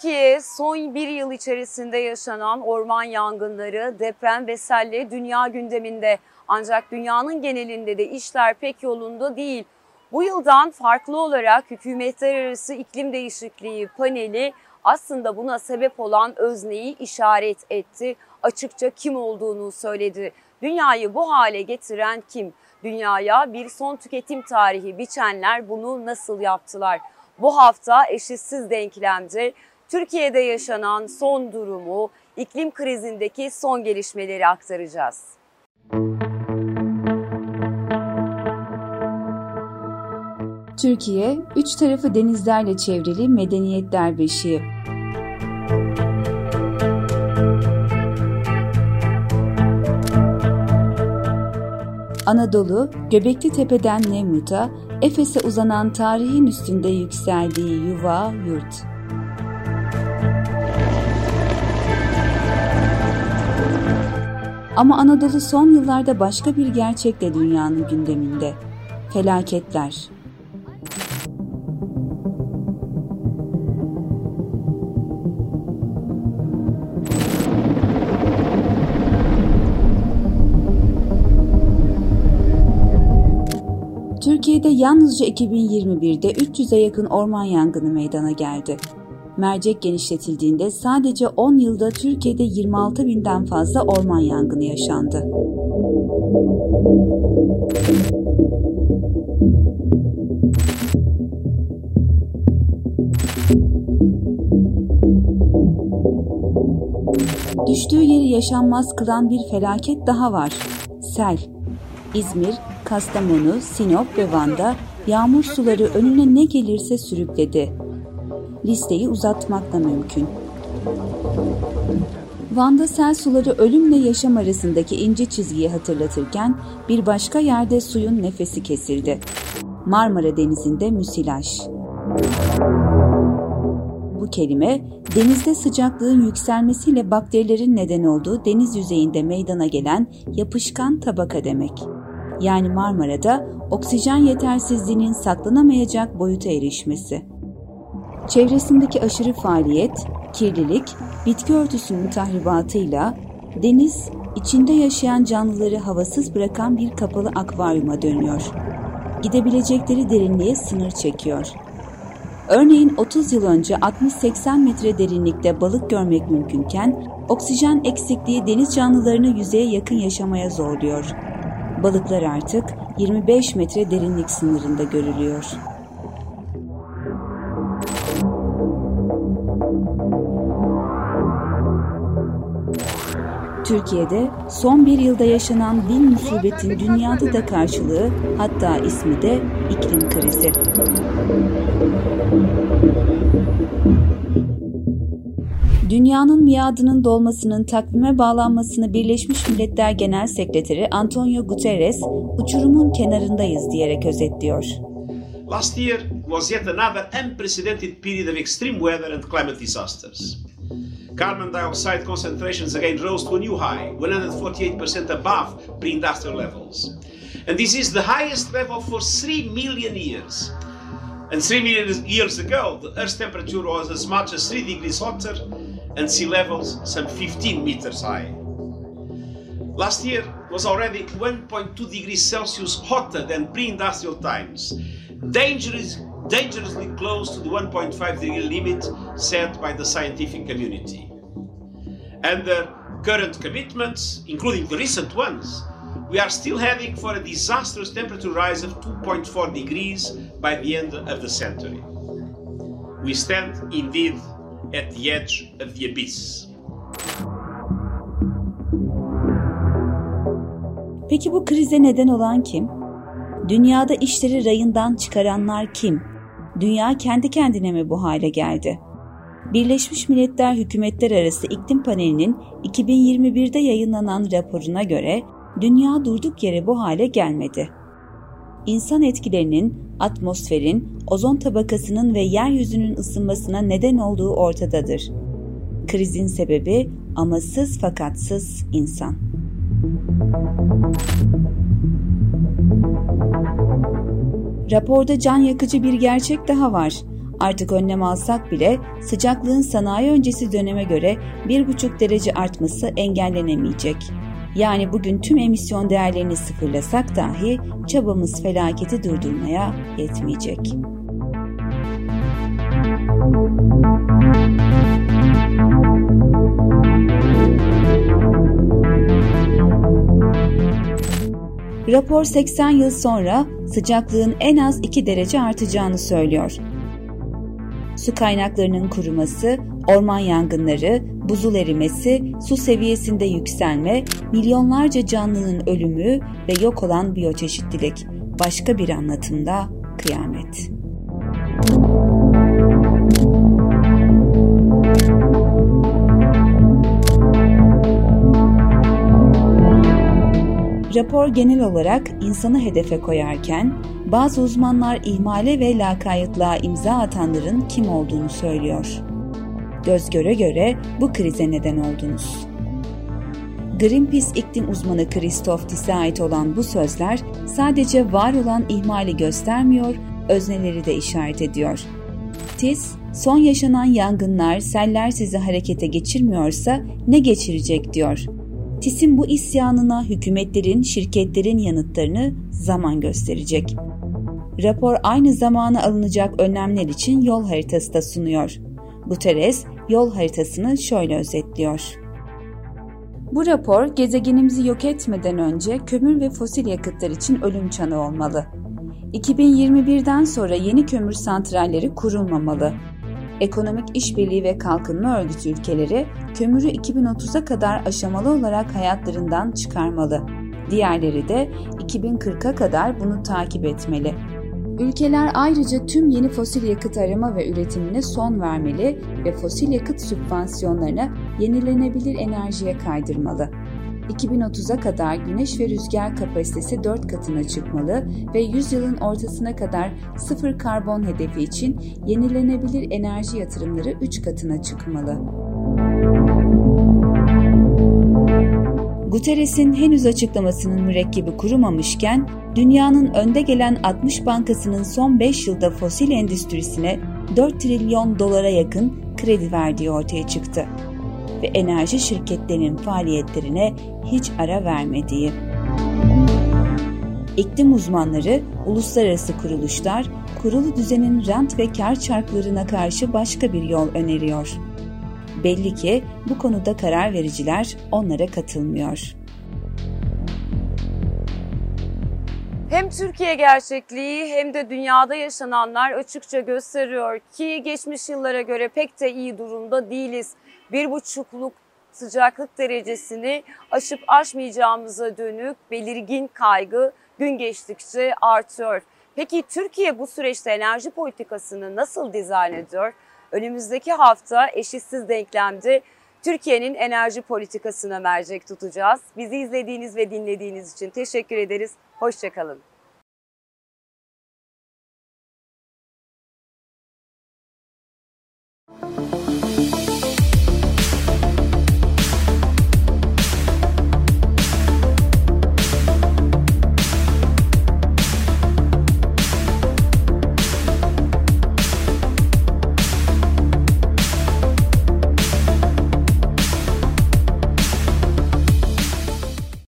Türkiye'de son bir yıl içerisinde yaşanan orman yangınları, deprem ve selle dünya gündeminde. Ancak dünyanın genelinde de işler pek yolunda değil. Bu yıldan farklı olarak hükümetler arası iklim değişikliği paneli aslında buna sebep olan özneyi işaret etti. Açıkça kim olduğunu söyledi. Dünyayı bu hale getiren kim? Dünyaya bir son tüketim tarihi biçenler bunu nasıl yaptılar? Bu hafta eşitsiz denklemde Türkiye'de yaşanan son durumu, iklim krizindeki son gelişmeleri aktaracağız. Türkiye, üç tarafı denizlerle çevrili medeniyetler beşiği. Anadolu, Göbekli Tepe'den Nemrut'a, Efes'e uzanan tarihin üstünde yükseldiği yuva, yurt. Ama Anadolu son yıllarda başka bir gerçekle dünyanın gündeminde. Felaketler. Türkiye'de yalnızca 2021'de 300'e yakın orman yangını meydana geldi. Mercek genişletildiğinde sadece 10 yılda Türkiye'de 26 binden fazla orman yangını yaşandı. Düştüğü yeri yaşanmaz kılan bir felaket daha var. Sel. İzmir, Kastamonu, Sinop ve Van'da yağmur suları önüne ne gelirse sürükledi. Listeyi uzatmak da mümkün. Van'da sel suları ölümle yaşam arasındaki ince çizgiyi hatırlatırken bir başka yerde suyun nefesi kesildi. Marmara Denizi'nde müsilaj. Bu kelime denizde sıcaklığın yükselmesiyle bakterilerin neden olduğu deniz yüzeyinde meydana gelen yapışkan tabaka demek yani Marmara'da oksijen yetersizliğinin saklanamayacak boyuta erişmesi. Çevresindeki aşırı faaliyet, kirlilik, bitki örtüsünün tahribatıyla deniz içinde yaşayan canlıları havasız bırakan bir kapalı akvaryuma dönüyor. Gidebilecekleri derinliğe sınır çekiyor. Örneğin 30 yıl önce 60-80 metre derinlikte balık görmek mümkünken oksijen eksikliği deniz canlılarını yüzeye yakın yaşamaya zorluyor. Balıklar artık 25 metre derinlik sınırında görülüyor. Türkiye'de son bir yılda yaşanan bin musibetin dünyada da karşılığı hatta ismi de iklim krizi. Dünyanın miadının dolmasının takvime bağlanmasını Birleşmiş Milletler Genel Sekreteri Antonio Guterres, uçurumun kenarındayız diyerek özetliyor. Last year was yet another unprecedented period of extreme weather and climate disasters. Carbon dioxide concentrations again rose to a new high, 148% above pre-industrial levels. And this is the highest level for 3 million years. And 3 million years ago, the Earth's temperature was as much as 3 degrees hotter and sea levels some 15 meters high. Last year was already 1.2 degrees Celsius hotter than pre-industrial times, dangerous, dangerously close to the 1.5 degree limit set by the scientific community. Under current commitments, including the recent ones, we are still heading for a disastrous temperature rise of 2.4 degrees by the end of the century. We stand indeed at the edge of the abyss. Peki bu krize neden olan kim? Dünyada işleri rayından çıkaranlar kim? Dünya kendi kendine mi bu hale geldi? Birleşmiş Milletler Hükümetler Arası İklim Paneli'nin 2021'de yayınlanan raporuna göre dünya durduk yere bu hale gelmedi. İnsan etkilerinin atmosferin, ozon tabakasının ve yeryüzünün ısınmasına neden olduğu ortadadır. Krizin sebebi amasız fakatsız insan. Raporda can yakıcı bir gerçek daha var. Artık önlem alsak bile sıcaklığın sanayi öncesi döneme göre 1,5 derece artması engellenemeyecek. Yani bugün tüm emisyon değerlerini sıfırlasak dahi çabamız felaketi durdurmaya yetmeyecek. Rapor 80 yıl sonra sıcaklığın en az 2 derece artacağını söylüyor. Su kaynaklarının kuruması, orman yangınları, buzul erimesi, su seviyesinde yükselme, milyonlarca canlının ölümü ve yok olan biyoçeşitlilik. Başka bir anlatımda kıyamet. Rapor genel olarak insanı hedefe koyarken bazı uzmanlar ihmale ve lakaytlığa imza atanların kim olduğunu söylüyor. Göz göre göre bu krize neden oldunuz. Greenpeace iklim uzmanı Christoph Tiss'e ait olan bu sözler sadece var olan ihmali göstermiyor, özneleri de işaret ediyor. Tiss, son yaşanan yangınlar, seller sizi harekete geçirmiyorsa ne geçirecek diyor. TİS'in bu isyanına hükümetlerin, şirketlerin yanıtlarını zaman gösterecek. Rapor aynı zamana alınacak önlemler için yol haritası da sunuyor. Guterres yol haritasını şöyle özetliyor. Bu rapor gezegenimizi yok etmeden önce kömür ve fosil yakıtlar için ölüm çanı olmalı. 2021'den sonra yeni kömür santralleri kurulmamalı Ekonomik İşbirliği ve Kalkınma Örgütü ülkeleri kömürü 2030'a kadar aşamalı olarak hayatlarından çıkarmalı. Diğerleri de 2040'a kadar bunu takip etmeli. Ülkeler ayrıca tüm yeni fosil yakıt arama ve üretimine son vermeli ve fosil yakıt sübvansiyonlarını yenilenebilir enerjiye kaydırmalı. 2030'a kadar güneş ve rüzgar kapasitesi 4 katına çıkmalı ve 100 yılın ortasına kadar sıfır karbon hedefi için yenilenebilir enerji yatırımları 3 katına çıkmalı. Guterres'in henüz açıklamasının mürekkebi kurumamışken, dünyanın önde gelen 60 bankasının son 5 yılda fosil endüstrisine 4 trilyon dolara yakın kredi verdiği ortaya çıktı ve enerji şirketlerinin faaliyetlerine hiç ara vermediği. İklim uzmanları, uluslararası kuruluşlar, kurulu düzenin rant ve kar çarklarına karşı başka bir yol öneriyor. Belli ki bu konuda karar vericiler onlara katılmıyor. Hem Türkiye gerçekliği hem de dünyada yaşananlar açıkça gösteriyor ki geçmiş yıllara göre pek de iyi durumda değiliz bir buçukluk sıcaklık derecesini aşıp aşmayacağımıza dönük belirgin kaygı gün geçtikçe artıyor. Peki Türkiye bu süreçte enerji politikasını nasıl dizayn ediyor? Önümüzdeki hafta eşitsiz denklemde Türkiye'nin enerji politikasına mercek tutacağız. Bizi izlediğiniz ve dinlediğiniz için teşekkür ederiz. Hoşçakalın.